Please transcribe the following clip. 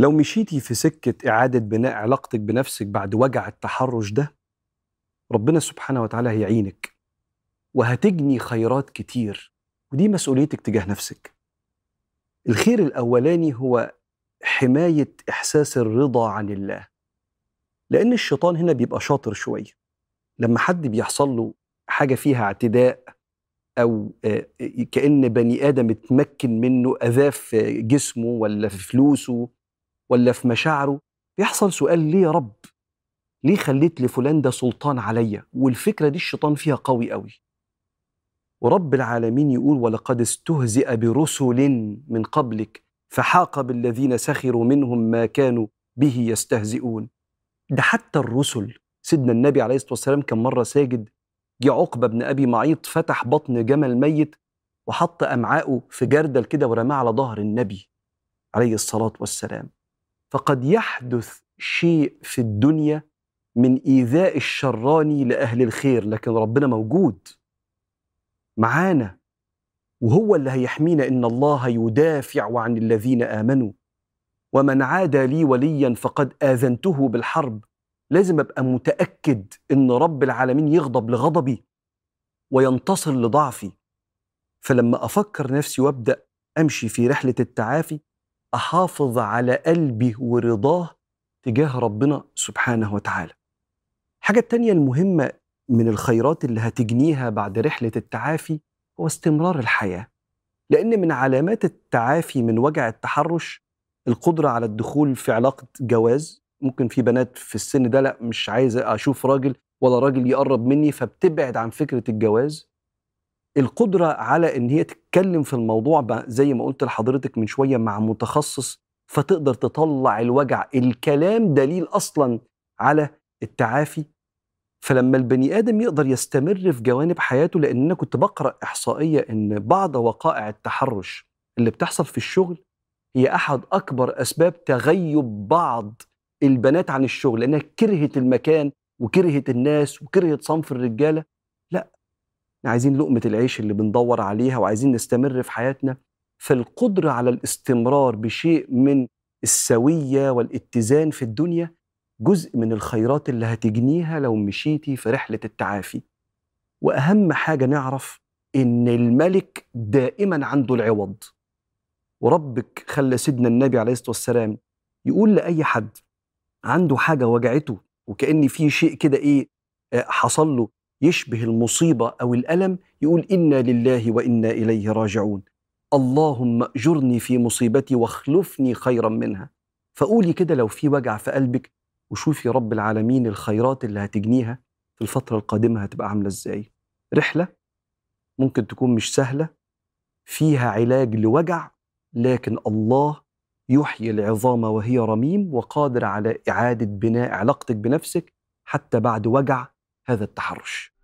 لو مشيتي في سكة إعادة بناء علاقتك بنفسك بعد وجع التحرش ده ربنا سبحانه وتعالى هيعينك وهتجني خيرات كتير ودي مسؤوليتك تجاه نفسك. الخير الأولاني هو حماية إحساس الرضا عن الله لأن الشيطان هنا بيبقى شاطر شوية. لما حد بيحصل له حاجة فيها اعتداء أو آه، كأن بني آدم اتمكن منه أذاه في جسمه ولا في فلوسه ولا في مشاعره بيحصل سؤال ليه يا رب؟ ليه خليت لفلان ده سلطان عليا؟ والفكرة دي الشيطان فيها قوي قوي. ورب العالمين يقول ولقد استهزئ برسل من قبلك فحاق بالذين سخروا منهم ما كانوا به يستهزئون. ده حتى الرسل سيدنا النبي عليه الصلاة والسلام كان مرة ساجد جه عقبة بن أبي معيط فتح بطن جمل ميت وحط أمعاءه في جردل كده ورماه على ظهر النبي عليه الصلاة والسلام. فقد يحدث شيء في الدنيا من إيذاء الشراني لأهل الخير لكن ربنا موجود معانا وهو اللي هيحمينا إن الله يدافع عن الذين آمنوا. ومن عادى لي وليا فقد آذنته بالحرب. لازم أبقى متأكد إن رب العالمين يغضب لغضبي وينتصر لضعفي. فلما أفكر نفسي وأبدأ أمشي في رحلة التعافي أحافظ على قلبي ورضاه تجاه ربنا سبحانه وتعالى. الحاجة التانيه المهمة من الخيرات اللي هتجنيها بعد رحلة التعافي هو استمرار الحياة. لأن من علامات التعافي من وجع التحرش القدرة على الدخول في علاقة جواز. ممكن في بنات في السن ده لا مش عايز أشوف راجل ولا راجل يقرب مني فبتبعد عن فكرة الجواز. القدرة على إن هي تتكلم في الموضوع زي ما قلت لحضرتك من شوية مع متخصص فتقدر تطلع الوجع الكلام دليل أصلا على التعافي. فلما البني آدم يقدر يستمر في جوانب حياته لأن أنا كنت بقرأ إحصائية إن بعض وقائع التحرش اللي بتحصل في الشغل هي أحد أكبر أسباب تغيب بعض البنات عن الشغل لأنها كرهت المكان وكرهت الناس وكرهت صنف الرجالة. عايزين لقمة العيش اللي بندور عليها وعايزين نستمر في حياتنا فالقدرة على الاستمرار بشيء من السوية والاتزان في الدنيا جزء من الخيرات اللي هتجنيها لو مشيتي في رحلة التعافي. وأهم حاجة نعرف إن الملك دائما عنده العوض. وربك خلى سيدنا النبي عليه الصلاة والسلام يقول لأي حد عنده حاجة وجعته وكأن في شيء كده إيه آه، حصل له يشبه المصيبة أو الألم يقول إنا لله وإنا إليه راجعون. اللهم أجرني في مصيبتي واخلفني خيرا منها. فقولي كده لو في وجع في قلبك وشوفي رب العالمين الخيرات اللي هتجنيها في الفترة القادمة هتبقى عاملة إزاي. رحلة ممكن تكون مش سهلة فيها علاج لوجع لكن الله يحيي العظام وهي رميم وقادر على إعادة بناء علاقتك بنفسك حتى بعد وجع هذا التحرش.